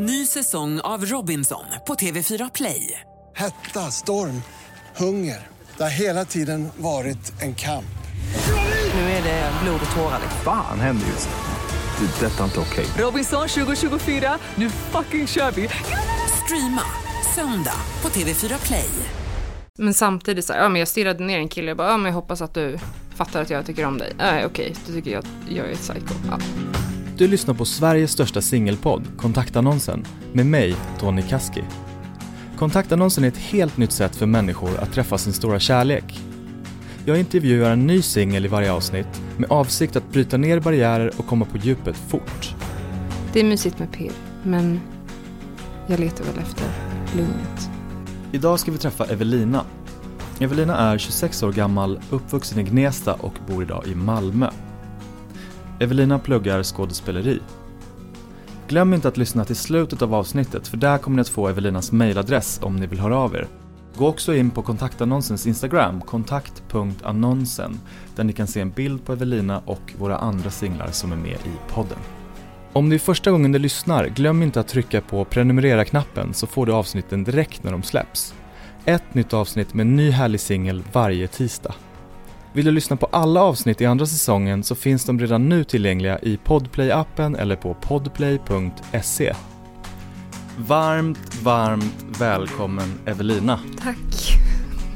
Ny säsong av Robinson på TV4 Play. Hetta, storm, hunger. Det har hela tiden varit en kamp. Nu är det blod och tårar. Fan händer just nu. Det. är Detta är inte okej. Robinson 2024, nu fucking kör vi! Streama söndag på TV4 Play. Men samtidigt så här, ja men jag stirrade ner en kille och bara, ja men jag hoppas att du fattar att jag tycker om dig. Nej okej, du tycker jag att jag är ett psycho. Ja. Du lyssnar på Sveriges största singelpodd, Kontaktannonsen, med mig, Tony Kaski. Kontaktannonsen är ett helt nytt sätt för människor att träffa sin stora kärlek. Jag intervjuar en ny singel i varje avsnitt med avsikt att bryta ner barriärer och komma på djupet fort. Det är mysigt med pirr, men jag letar väl efter lugnet. Idag ska vi träffa Evelina. Evelina är 26 år gammal, uppvuxen i Gnesta och bor idag i Malmö. Evelina pluggar skådespeleri. Glöm inte att lyssna till slutet av avsnittet för där kommer ni att få Evelinas mailadress om ni vill höra av er. Gå också in på kontaktannonsens Instagram, kontakt.annonsen, där ni kan se en bild på Evelina och våra andra singlar som är med i podden. Om det är första gången du lyssnar, glöm inte att trycka på prenumerera-knappen så får du avsnitten direkt när de släpps. Ett nytt avsnitt med en ny härlig singel varje tisdag. Vill du lyssna på alla avsnitt i andra säsongen så finns de redan nu tillgängliga i Podplay-appen eller på podplay.se. Varmt, varmt välkommen Evelina. Tack.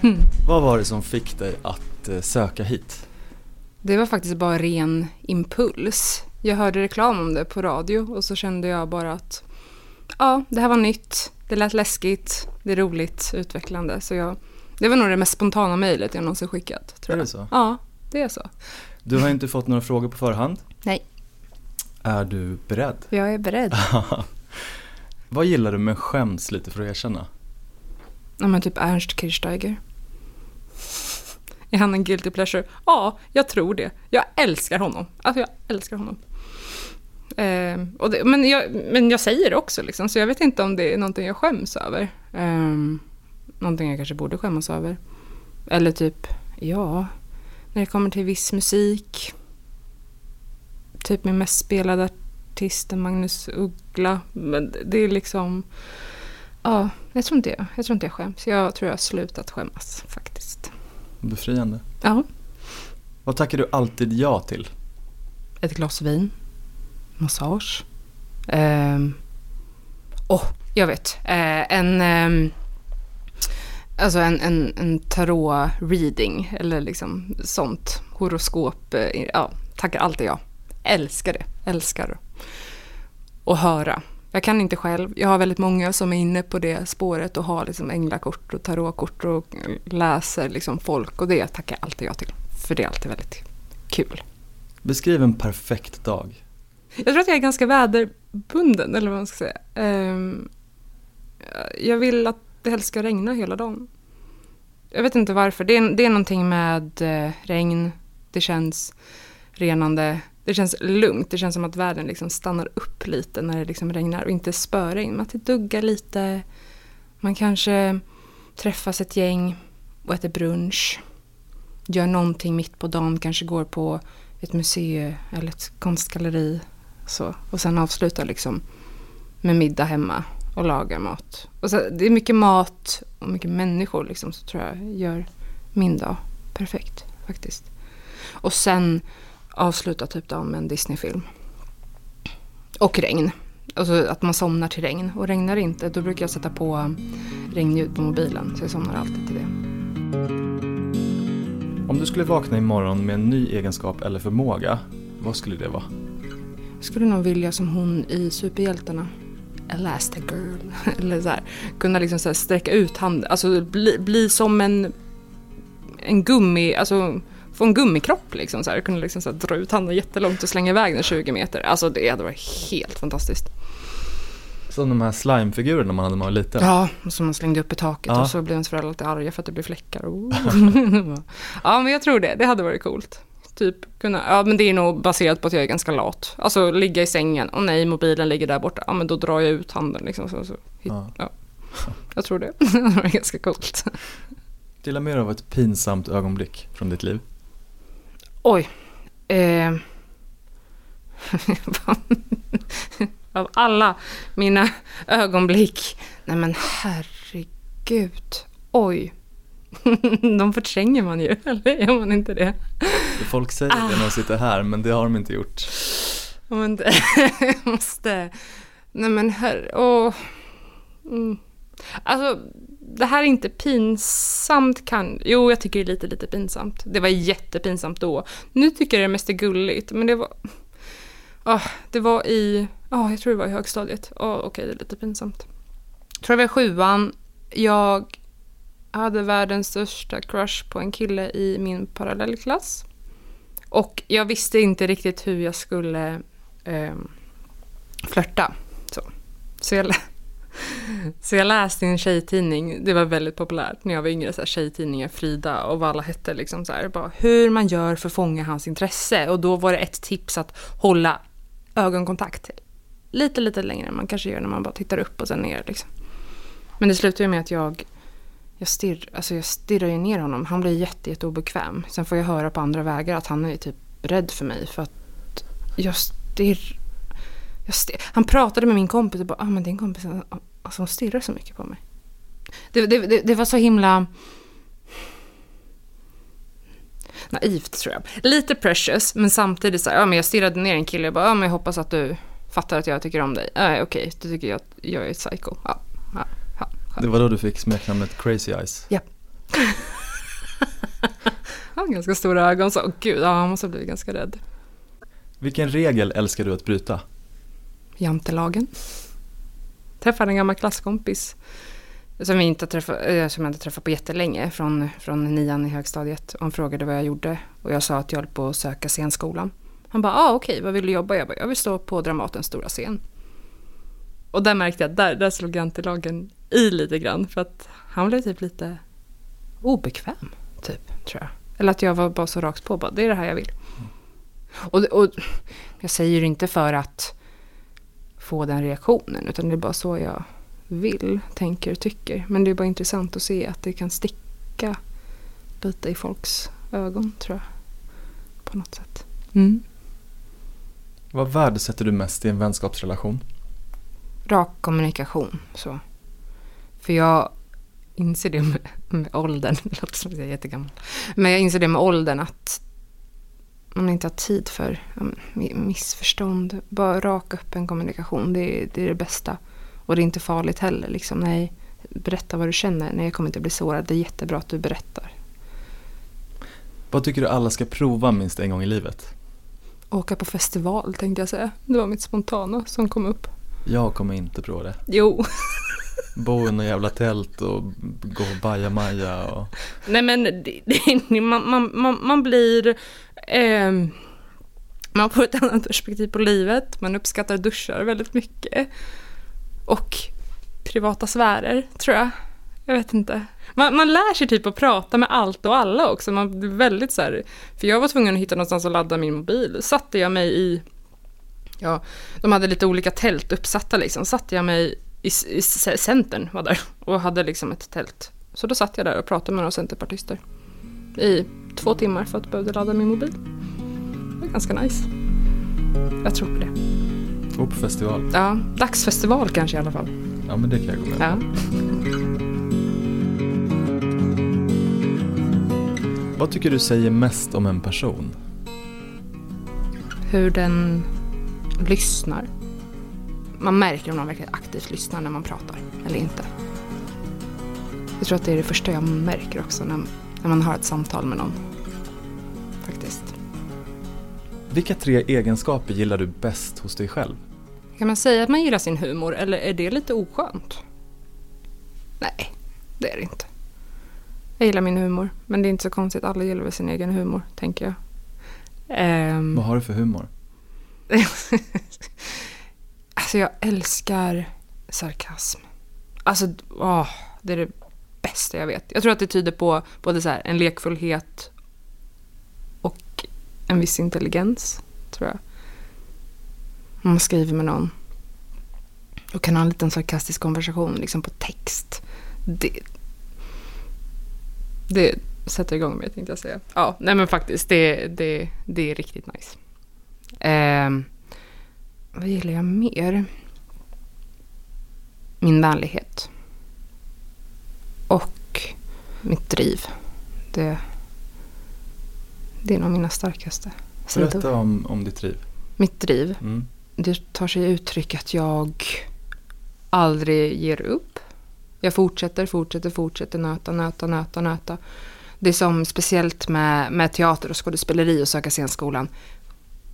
Vad var det som fick dig att eh, söka hit? Det var faktiskt bara ren impuls. Jag hörde reklam om det på radio och så kände jag bara att ja, det här var nytt, det lät läskigt, det är roligt, utvecklande. Så jag, det var nog det mest spontana mejlet jag någonsin skickat. Tror Är jag. det så? Ja, det är så. Du har inte fått några frågor på förhand. Nej, Är du beredd? jag är beredd. Vad gillar du men skäms lite för att erkänna? Ja men typ Ernst Kirchsteiger. Är han en guilty pleasure? Ja, jag tror det. Jag älskar honom. Alltså jag älskar honom. Eh, och det, men, jag, men jag säger det också liksom, så jag vet inte om det är någonting jag skäms över. Eh, någonting jag kanske borde skämmas över. Eller typ, ja, när det kommer till viss musik. Typ min mest spelade artist är Magnus Uggla. Men det- är liksom, ja, jag tror inte jag, jag tror inte jag skäms. Jag tror jag har slutat skämmas faktiskt. Befriande. Ja, Vad tackar du alltid ja till? ett glas vin, massage. Ehm, Åh, jag vet. Eh, en, ehm, alltså en, en, en tarot-reading eller liksom sånt. Horoskop. eh, ja, tackar alltid jag. Älskar det. Älskar att höra. Jag kan inte själv. Jag har väldigt många som är inne på det spåret och har liksom änglakort och tarotkort och läser liksom folk och det tackar jag alltid jag till. För det är alltid väldigt kul. Beskriv en perfekt dag. Jag tror att jag är ganska väderbunden, eller vad man ska säga. Ehm, jag vill att det helst ska regna hela dagen. Jag vet inte varför. Det är, det är någonting med eh, regn. Det känns renande. Det känns lugnt. Det känns som att världen liksom stannar upp lite när det liksom regnar och inte spöregn. Men att det duggar lite. Man kanske träffas ett gäng och äter brunch. Gör någonting mitt på dagen. Kanske går på ett museum eller ett konstgalleri. Så. Och sen avslutar liksom med middag hemma och lagar mat. Och så, det är mycket mat och mycket människor liksom, så tror jag gör min dag perfekt faktiskt. Och sen avsluta typ dagen med en Disneyfilm. Och regn. Alltså att man somnar till regn. Och regnar det inte, då brukar jag sätta på regnljud på mobilen. Så jag somnar alltid till det. Om du skulle vakna imorgon med en ny egenskap eller förmåga, vad skulle det vara? Jag skulle nog vilja som hon i Superhjältarna. Elastigirl. Eller så här, kunna liksom så sträcka ut handen. Alltså bli, bli som en, en gummi, alltså få en gummikropp liksom. Så här, kunna liksom så dra ut handen jättelångt och slänga iväg den 20 meter. Alltså det hade varit helt fantastiskt. Som de här slimefigurerna man hade när man var liten. Ja, som man slängde upp i taket Ja. och så blev ens föräldrar lite arga för att det blev fläckar. Ja, men jag tror det. Det hade varit coolt. Typ kunna, ja men det är nog baserat på att jag är ganska lat. Alltså ligga i sängen, och nej mobilen ligger där borta, ja men då drar jag ut handen liksom. Så, så. Ja. Ja. Jag tror det. det var ganska coolt. Dela med dig av ett pinsamt ögonblick från ditt liv. Oj. Eh. av alla mina ögonblick. Nej men herregud. Oj. De förtränger man ju, eller gör man inte det? Folk säger det när de sitter här, men det har de inte gjort. Ja, men det måste... Nej men herre... Åh. Mm. Alltså, det här är inte pinsamt kan... Jo, jag tycker det är lite, lite pinsamt. Det var jättepinsamt då. Nu tycker jag det mest är gulligt, men det var... Oh, det var i... Oh, jag tror det var i högstadiet. Oh, Okej, okay, det är lite pinsamt. Jag tror det var sjuan. Jag hade världens största crush på en kille i min parallellklass. Och jag visste inte riktigt hur jag skulle eh, flörta. Så, så, jag, så jag läste i en tjejtidning, det var väldigt populärt när jag var yngre, så här, tjejtidningen Frida och vad alla hette, liksom så här, bara, hur man gör för att fånga hans intresse. Och då var det ett tips att hålla ögonkontakt lite, lite längre än man kanske gör när man bara tittar upp och sen ner. Liksom. Men det slutade med att jag jag, stirr, alltså jag stirrar ju ner honom. Han blir jätte, jätte obekväm. Sen får jag höra på andra vägar att han är typ rädd för mig för att jag stirr... Jag stirr. Han pratade med min kompis och bara, ah, men din kompis alltså hon stirrar så mycket på mig. Det, det, det, det var så himla naivt tror jag. Lite precious, men samtidigt så här, ja men jag stirrade ner en kille och bara, ja men jag hoppas att du fattar att jag tycker om dig. Äh, Okej, okay, du tycker jag att jag är ett psycho. Ja, det var då du fick smeknamnet Crazy Eyes? Ja. han har ganska stora ögon så, oh, gud, ja, han måste ha blivit ganska rädd. Vilken regel älskar du att bryta? Jantelagen. Träffade en gammal klasskompis som, vi inte träffat, eh, som jag inte träffat på jättelänge, från, från nian i högstadiet. Och han frågade vad jag gjorde och jag sa att jag höll på att söka scenskolan. Han bara, ah, okej, okay, vad vill du jobba? Jag bara, jag vill stå på Dramatens stora scen. Och där märkte jag att där, där slog jantelagen i lite grann. För att han blev typ lite obekväm, typ, tror jag. Eller att jag var bara så rakt på, bara, det är det här jag vill. Mm. Och, och jag säger det inte för att få den reaktionen, utan det är bara så jag vill, tänker, och tycker. Men det är bara intressant att se att det kan sticka lite i folks ögon, tror jag. På något sätt. Mm. Vad värdesätter du mest i en vänskapsrelation? Rak kommunikation. Så. För jag inser det med, med åldern, det låter som att jag är jättegammal. Men jag inser det med åldern att man inte har tid för missförstånd. Bara rak öppen kommunikation, det är, det är det bästa. Och det är inte farligt heller. Liksom. Nej, berätta vad du känner. Nej, jag kommer inte bli sårad. Det är jättebra att du berättar. Vad tycker du alla ska prova minst en gång i livet? Åka på festival tänkte jag säga. Det var mitt spontana som kom upp. Jag kommer inte prova det. Jo. Bo i något jävla tält och gå bajamaja och... Nej men det, det, man, man, man, blir... Eh, man får ett annat perspektiv på livet. Man uppskattar duschar väldigt mycket. Och privata sfärer, tror jag. Jag vet inte. Man, man lär sig typ att prata med allt och alla också. Man blir väldigt så här, för jag var tvungen att hitta någonstans att ladda min mobil. Satte jag mig i, ja, de hade lite olika tält uppsatta liksom. Satte jag mig i, i Centern var där och hade liksom ett tält. Så då satt jag där och pratade med några centerpartister i två timmar för att jag behövde ladda min mobil. Det var ganska nice. Jag tror på det. Och på festival. Ja, dagsfestival kanske i alla fall. Ja, men det kan jag gå med ja. Vad tycker du säger mest om en person? Hur den lyssnar. Man märker om någon verkligen aktivt lyssnar när man pratar eller inte. Jag tror att det är det första jag märker också när, när man har ett samtal med någon. Faktiskt. Vilka tre egenskaper gillar du bäst hos dig själv? Kan man säga att man gillar sin humor eller är det lite oskönt? Nej, det är det inte. Jag gillar min humor, men det är inte så konstigt. Alla gillar väl sin egen humor, tänker jag. Um, Vad har du för humor? alltså jag älskar sarkasm. Alltså, åh, det är det bästa jag vet. Jag tror att det tyder på både så här, en lekfullhet och en viss intelligens, tror jag. Om man skriver med någon och kan ha en liten sarkastisk konversation liksom på text. Det, det sätter igång mig tänkte jag säga. Ja, nej men faktiskt det, det, det är riktigt nice. Eh, vad gillar jag mer? min vänlighet. Och mitt driv. Det, det är nog mina starkaste sidor. Berätta om, om ditt driv. Mitt driv, Mm. det tar sig uttryck att jag aldrig ger upp. Jag fortsätter, fortsätter, fortsätter nöta, nöta, nöta, nöta. Det är som speciellt med, med teater och skådespeleri och söka scenskolan.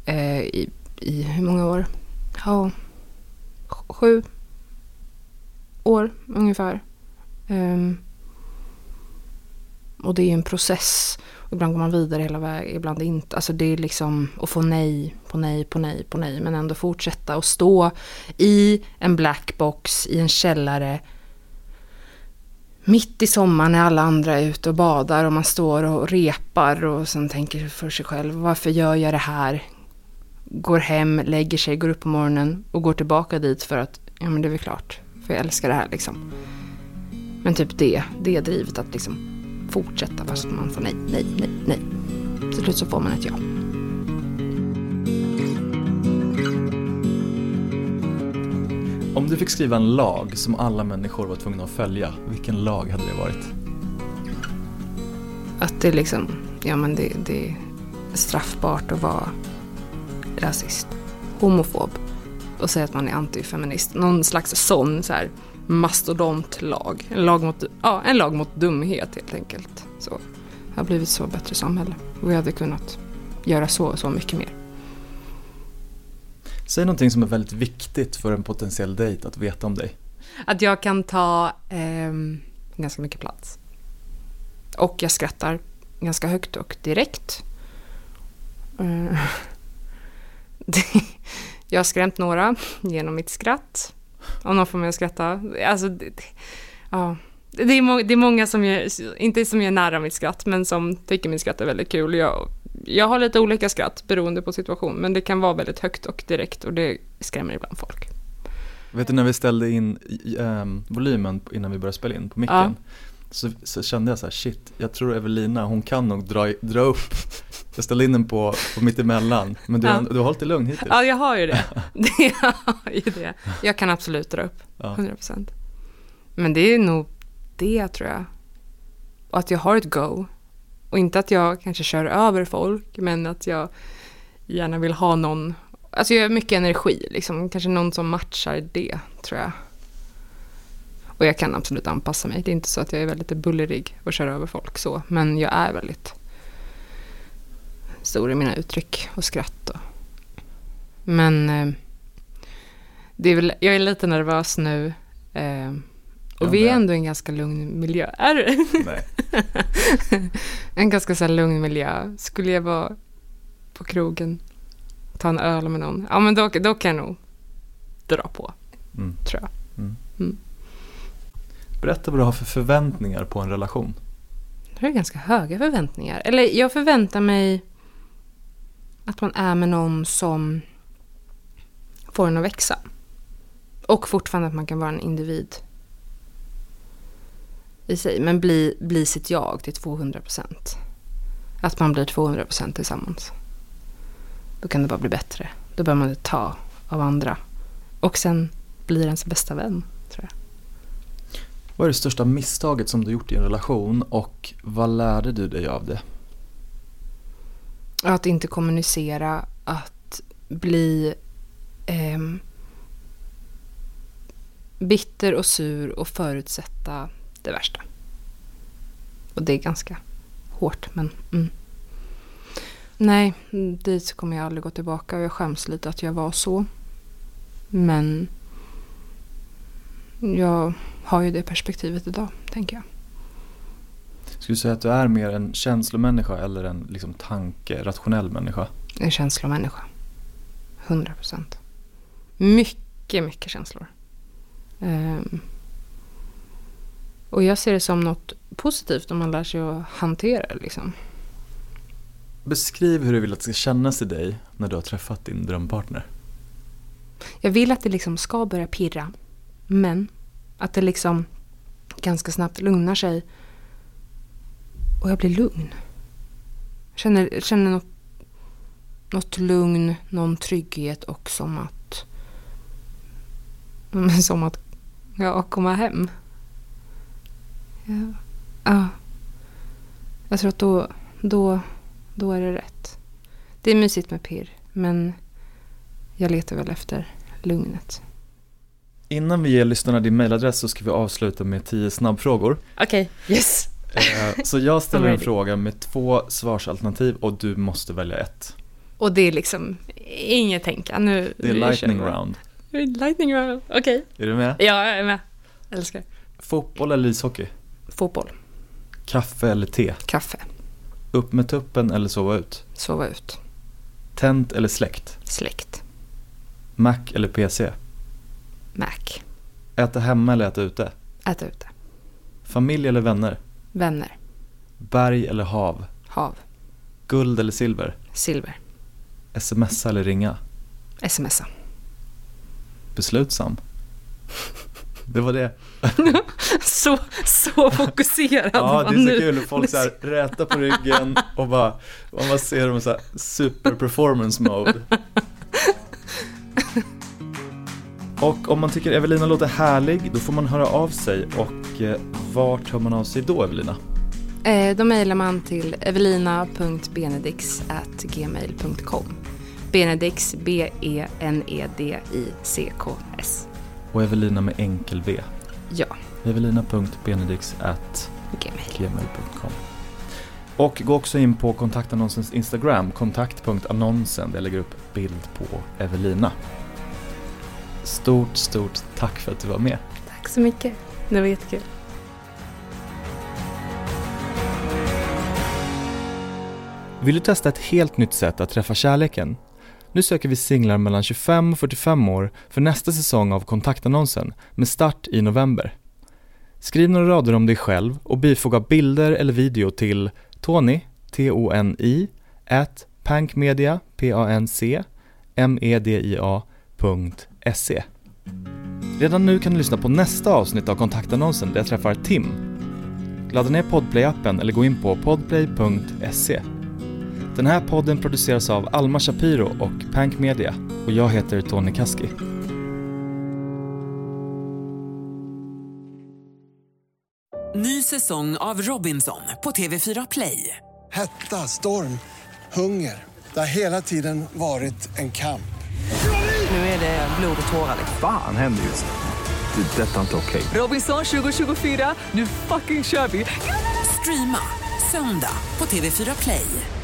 Eh, i, I hur många år? Ja, sju år ungefär. Um, och det är en process. Ibland går man vidare hela vägen, ibland inte. Alltså det är liksom att få nej på nej på nej på nej. Men ändå fortsätta och stå i en blackbox i en källare. Mitt i sommaren när alla andra är ute och badar och man står och repar och sen tänker för sig själv. Varför gör jag det här? Går hem, lägger sig, går upp på morgonen och går tillbaka dit för att ja men det är väl klart. För jag älskar det här liksom. Men typ det, det drivet att liksom fortsätta fast man får nej, nej, nej, nej. Till slut så får man ett ja. Om du fick skriva en lag som alla människor var tvungna att följa, vilken lag hade det varit? Att det liksom, ja men det, det är straffbart att vara rasist, homofob och säga att man är antifeminist. Någon slags sån så här mastodontlag. En lag mot, ja, en lag mot dumhet helt enkelt. Så det har blivit så bättre samhälle. Och vi hade kunnat göra så och så mycket mer. Säg någonting som är väldigt viktigt för en potentiell dejt att veta om dig. Att jag kan ta ehm, ganska mycket plats. Och jag skrattar ganska högt och direkt. Eh, jag har skrämt några genom mitt skratt. Om någon får mig att skratta. Alltså, det, det- ja. Det är, må, det är många som är, inte som är nära mitt skratt, men som tycker mitt skratt är väldigt kul. Jag, jag har lite olika skratt beroende på situation, men det kan vara väldigt högt och direkt och det skrämmer ibland folk. Vet du när vi ställde in ehm, volymen innan vi började spela in på micken Ja. så, så kände jag så här, shit, jag tror Evelina, hon kan nog dra, dra upp. Jag ställde in den på, på mittemellan, men du, Ja. du har hållit dig lugn hittills. Ja, jag har ju det. det jag har ju det. Jag kan absolut dra upp, Ja. 100%. Men det är nog det, tror jag. Och att jag har ett go. Och inte att jag kanske kör över folk, men att jag gärna vill ha någon... Alltså jag har mycket energi, liksom. Kanske någon som matchar det, tror jag. Och jag kan absolut anpassa mig. Det är inte så att jag är väldigt bullerig och kör över folk så. Men jag är väldigt stor i mina uttryck och skratt. Och... Men eh, det är väl, jag är lite nervös nu. Eh, och Jag vi är ändå i en ganska lugn miljö. Är du? Nej. en ganska så lugn miljö. Skulle jag vara på krogen, ta en öl med någon, ja men då, då kan jag nog dra på, Mm. tror jag. Berätta vad du har för förväntningar på en relation. Det är ganska höga förväntningar. Eller jag förväntar mig att man är med någon som får en att växa. Och fortfarande att man kan vara en individ i sig. Men bli, bli sitt jag till 200 procent. Att man blir 200 procent tillsammans. Då kan det bara bli bättre. Då behöver man inte ta av andra. Och sen blir ens bästa vän, tror jag. Vad är det största misstaget som du gjort i en relation och vad lärde du dig av det? Att inte kommunicera, att bli eh, bitter och sur och förutsätta det värsta. Och det är ganska hårt, men mm. Nej, dit kommer jag aldrig gå tillbaka och jag skäms lite att jag var så. Men jag har ju det perspektivet idag, tänker jag. Skulle du säga att du är mer en känslomänniska eller en liksom, tanke, rationell människa? En känslomänniska. 100 procent. Mycket, mycket känslor. Ehm. och jag ser det som något positivt om man lär sig att hantera det. Liksom. Beskriv hur du vill att det ska kännas i dig när du har träffat din drömpartner. Jag vill att det liksom ska börja pirra. Men att det liksom ganska snabbt lugnar sig. Och jag blir lugn. Känner, känner något, något lugn, någon trygghet och som att... Som att Ja, komma hem. Ja. ja. Jag tror att då, då, då är det rätt. Det är mysigt med pirr, men jag letar väl efter lugnet. Innan vi ger lyssnarna din mailadress så ska vi avsluta med tio snabbfrågor. Okej, yes. Eh, Så jag ställer en fråga med två svarsalternativ och du måste välja ett. Och det är liksom inget tänka. Nu, Det är lightning round. Lightning round, okej. Är du med? Ja, jag är med. Älskar. Fotboll eller ishockey? Fotboll, Kaffe eller te? kaffe, Upp med tuppen eller sova ut? sova ut, Tänt eller släckt? släkt, Mac eller PC? Mac, Äta hemma eller äta ute? äta ute, Familj eller vänner? Vänner, Berg eller hav? hav, Guld eller silver? silver, Smsa eller ringa? smsa. Beslutsam? Det var det. Så, så fokuserad Ja, det är så nu. kul folk så här rätar på ryggen och bara, och man ser dem i så här super performance mode. Och om man tycker Evelina låter härlig, då får man höra av sig och eh, vart hör man av sig då Evelina? Eh, då mejlar man till evelina.benedix.gmail.com Benedix, E B-E-N-E-D-I-C-K-S. Och Evelina med enkel V. Ja, Evelina.benedix.gmail.com gmail. Och gå också in på kontaktannonsens Instagram, kontakt.annonsen, där jag lägger upp bild på Evelina. Stort, stort tack för att du var med. Tack så mycket. Det var jättekul. Vill du testa ett helt nytt sätt att träffa kärleken? Nu söker vi singlar mellan 25 och 45 år för nästa säsong av kontaktannonsen med start i november. Skriv några rader om dig själv och bifoga bilder eller video till Tony, T-O-N-I, at pankmedia, P-A-N-C, M-E-D-I-A. Redan nu kan du lyssna på nästa avsnitt av kontaktannonsen där jag träffar Tim. Ladda ner Podplay-appen eller gå in på podplay.se. Den här podden produceras av Alma Shapiro och Pank Media och jag heter Tony Kaski. Ny säsong av Robinson på TV4 Play. Hetta, storm, hunger. Det har hela tiden varit en kamp. Nu är det blod och tårar. liksom. Fan händer just nu. Det. är Detta är inte okej. Robinson 2024, nu fucking kör vi! Streama söndag på TV4 Play.